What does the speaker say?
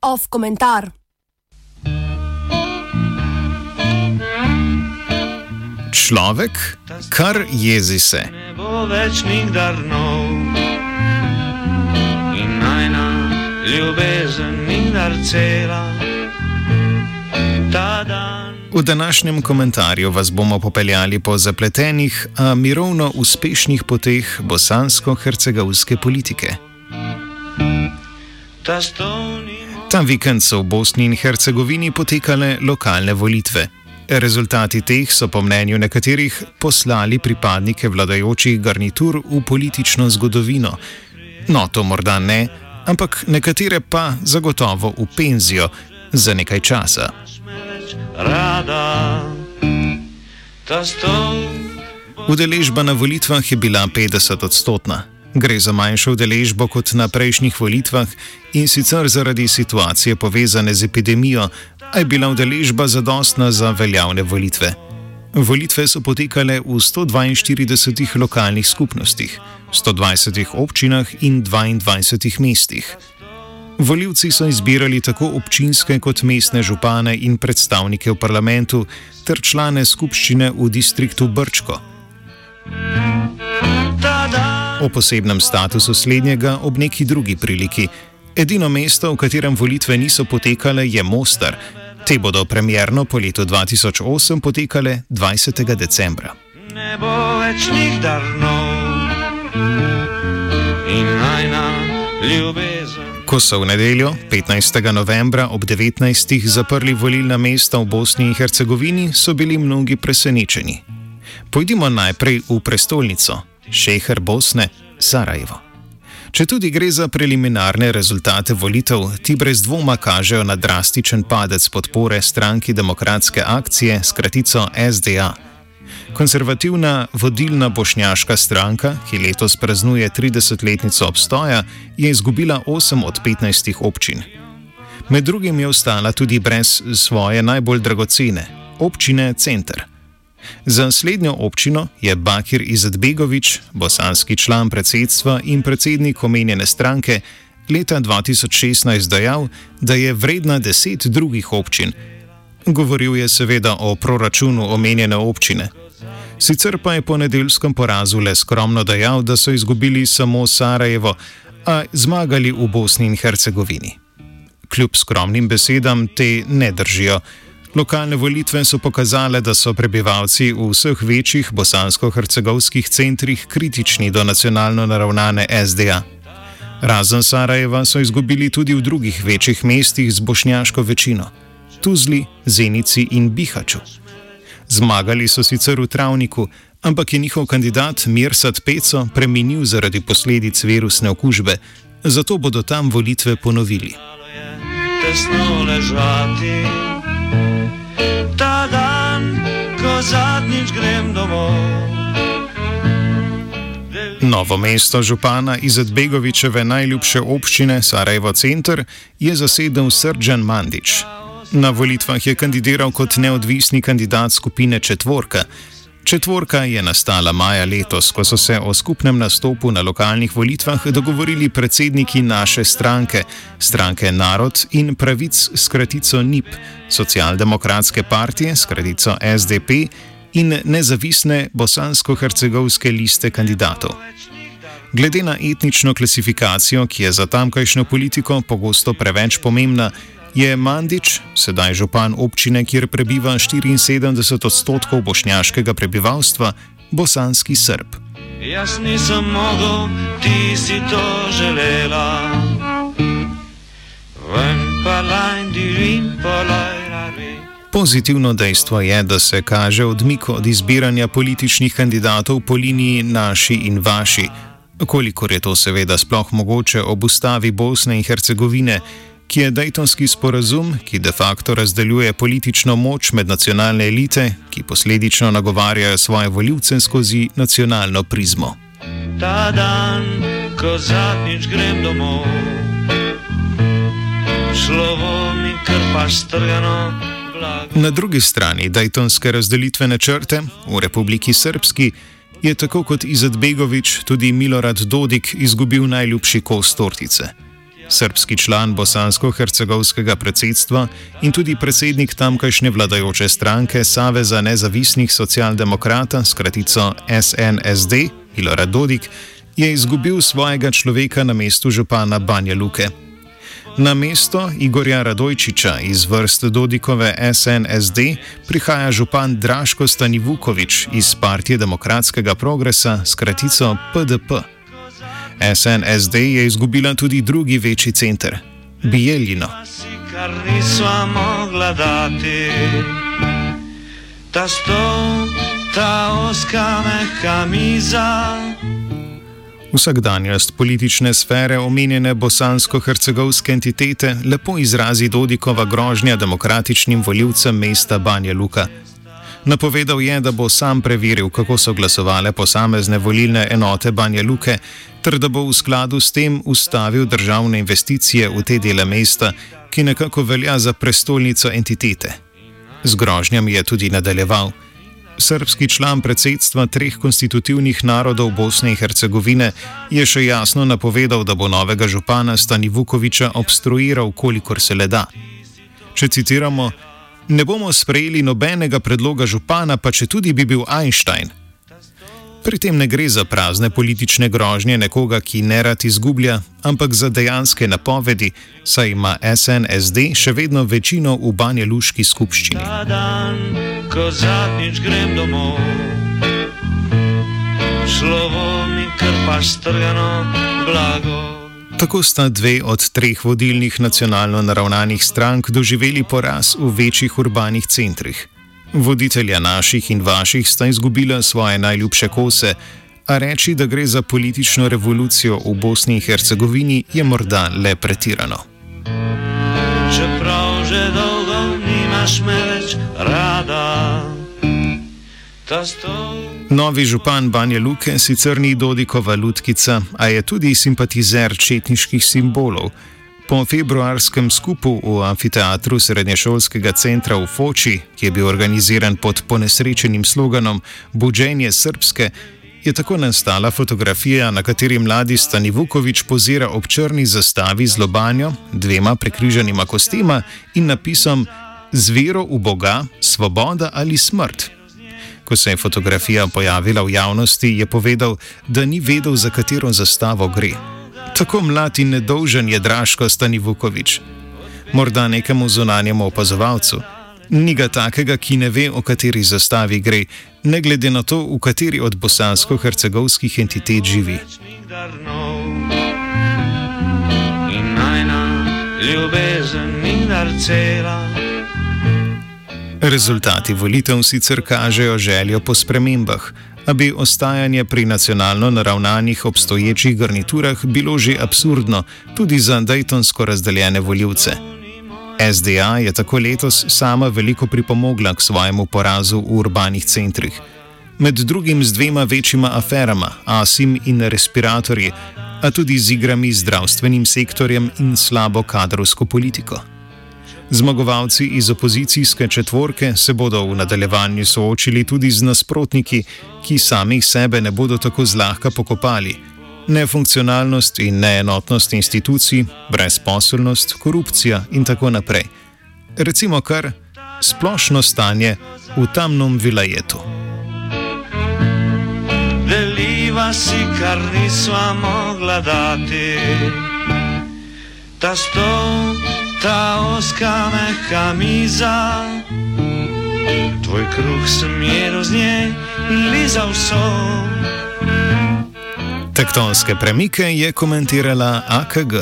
Off komentar. Človek, kar jezi se. Ne bo več nikdar nov. In najna ljubezen nikdar cela. Ta dan. V današnjem komentarju vas bomo popeljali po zapletenih, a mirovno uspešnih poteh bosansko-hercegovske politike. Ta vikend so v Bosni in Hercegovini potekale lokalne volitve. Rezultati teh so po mnenju nekaterih poslali pripadnike vladajočih garnitur v politično zgodovino. No, to morda ne, ampak nekatere pa zagotovo v penzijo za nekaj časa. Več rada. Udeležba na volitvah je bila 50 odstotna. Gre za manjšo udeležbo kot na prejšnjih volitvah in sicer zaradi situacije povezane z epidemijo, a je bila udeležba zadostna za veljavne volitve. Volitve so potekale v 142 lokalnih skupnostih, 120 občinah in 22 mestih. Voljivci so izbirali tako občinske kot mestne župane in predstavnike v parlamentu ter člane skupščine v distriktu Brčko. O posebnem statusu slednjega ob neki drugi priliki. Edino mesto, v katerem volitve niso potekale, je Mostar. Te bodo premjerno po letu 2008 potekale 20. decembra. Ne bo več nikdar nov. In najna ljubezen. Ko so v nedeljo, 15. novembra ob 19. zaprli volilna mesta v Bosni in Hercegovini, so bili mnogi presenečeni. Pojdimo najprej v prestolnico, šeher Bosne, Sarajevo. Če tudi gre za preliminarne rezultate volitev, ti brez dvoma kažejo na drastičen padec podpore stranki Demokratske akcije s kratico SDA. Konservativna vodilna bošnjaška stranka, ki letos praznuje 30-letnico obstoja, je izgubila 8 od 15 občin. Med drugim je ostala tudi brez svoje najbolj dragocene občine Center. Za slednjo občino je Bakir Izetbegovič, bosanski član predsedstva in predsednik omenjene stranke, leta 2016 dejal, da je vredna deset drugih občin. Govoril je seveda o proračunu omenjene občine. Sicer pa je po nedeljskem porazu le skromno dejal, da so izgubili samo Sarajevo, a zmagali v Bosni in Hercegovini. Kljub skromnim besedam te ne držijo. Lokalne volitve so pokazale, da so prebivalci v vseh večjih bosansko-hercegovskih centrih kritični do nacionalno naravnane SDA. Razen Sarajeva so izgubili tudi v drugih večjih mestih z bošnjaško večino: Tuzli, Zenici in Bihaču. Zmagali so sicer v Travniku, ampak je njihov kandidat Mirsad Peco preminil zaradi posledic virusne okužbe, zato bodo tam volitve ponovili. Tesno ležati. Ta dan, ko zadnjič grem domov. Novo mesto župana iz Edbegovičeve najljubše občine Sarajevo Center je zasedel Srđan Mandić. Na volitvah je kandidiral kot neodvisni kandidat skupine Četvorka. Četvorka je nastala maja letos, ko so se o skupnem nastopu na lokalnih volitvah dogovorili predsedniki naše stranke, stranke Narod in pravic s kratico NIP, socialdemokratske partije s kratico SDP in nezavisne bosansko-hercegovske liste kandidatov. Glede na etnično klasifikacijo, ki je za tamkajšnjo politiko pogosto preveč pomembna, je Mandić, sedaj župan občine, kjer prebiva 74 odstotkov bošnjaškega prebivalstva, bosanski srb. Jaz nisem mogel, ti si to želela. Pozitivno dejstvo je, da se kaže odmik od izbiranja političnih kandidatov po liniji naši in vaši, kolikor je to seveda sploh mogoče ob ustavi Bosne in Hercegovine, ki je Daytonski sporazum, ki de facto razdeljuje politično moč med nacionalne elite, ki posledično nagovarjajo svoje voljivce skozi nacionalno prizmo. Ta dan, ko zadnjič grem domov. Slovo mi krpa strgano, Na drugi strani Daytonske razdelitvene črte v Republiki Srpski je tako kot Izetbegovič tudi Milorad Dodik izgubil najljubši kos tortice. Srpski član bosansko-hercegovskega predsedstva in tudi predsednik tamkajšnje vladajoče stranke Saveza nezavisnih socialdemokrata, skratico SNSD, Milorad Dodik, je izgubil svojega človeka na mestu župana Banja Luke. Na mesto Igorja Radojčiča iz vrst Dodikove SNSD prihaja župan Draško Stanivukovič iz Partije demokratskega progresa, skratico PDP. SNSD je izgubila tudi drugi večji center, Bijeljino. Ta stol, ta oska meha miza. Vsakdanjost politične sfere omenjene bosansko-hercegovske entitete lepo izrazi Dodikova grožnja demokratičnim voljivcem mesta Banja Luka. Napovedal je, da bo sam preveril, kako so glasovale posamezne volilne enote Banja Luke, ter da bo v skladu s tem ustavil državne investicije v te dele mesta, ki nekako velja za prestolnico entitete. Z grožnjami je tudi nadaljeval srpski član predsedstva treh konstitutivnih narodov Bosne in Hercegovine, je še jasno napovedal, da bo novega župana Stani Vukoviča obstruiral, kolikor se le da. Če citiramo: Ne bomo sprejeli nobenega predloga župana, pa če tudi bi bil Einstein. Pri tem ne gre za prazne politične grožnje nekoga, ki ne rad izgublja, ampak za dejanske napovedi, saj ima SNSD še vedno večino v Banja Luški skupščini. Dan, ko zadnjič grem domov, slovo mi krpaš strgano blago. Tako sta dve od treh vodilnih nacionalno naravnanih strank doživeli poraz v večjih urbanih centrih. Voditelja naših in vaših sta izgubila svoje najljubše kose, a reči, da gre za politično revolucijo v Bosni in Hercegovini, je morda le pretirano. Čeprav že dolgo nimaš me več rada. Novi župan Banja Luke sicer ni Dodikova lutkica, a je tudi simpatizer četniških simbolov. Po februarskem skupu v amfiteatru srednješolskega centra v Foči, ki je bil organiziran pod ponesrečenim sloganom Budženje srpske, je tako nastala fotografija, na kateri mladi Stani Vukovič pozira ob črni zastavi z lobanjo, dvema prekrižanima kostima in napisom Z vero v Boga, svoboda ali smrt. Ko se je fotografija pojavila v javnosti, je povedal, da ni vedel, za katero zastavo gre. Tako mlad in nedolžen je Draško Stani Vukovič. Morda nekemu zunanjemu opazovalcu. Ni ga takega, ki ne ve, o kateri zastavi gre, ne glede na to, v kateri od bosansko-hercegovskih entitet živi. Rezultati volitev sicer kažejo željo po spremembah a bi ostajanje pri nacionalno naravnanih obstoječih garniturah bilo že absurdno tudi za Daytonsko razdeljene voljivce. SDA je tako letos sama veliko pripomogla k svojemu porazu v urbanih centrih. Med drugim z dvema večjima aferama, ASIM in respiratorji, a tudi z igrami z zdravstvenim sektorjem in slabo kadrovsko politiko. Zmagovalci iz opozicijske četvorke se bodo v nadaljevanju soočili tudi z nasprotniki, ki samih sebe ne bodo tako zlahka pokopali. Nefunkcionalnost in neenotnost institucij, brezposelnost, korupcija in tako naprej. Recimo kar splošno stanje v tamnem vilajetu. Deliva si, kar nismo mogli dati. Ta stol ta oska meha miza. Tvoj kruh sem jedel z nje in lizal so. Tektonske premike je komentirala AKG.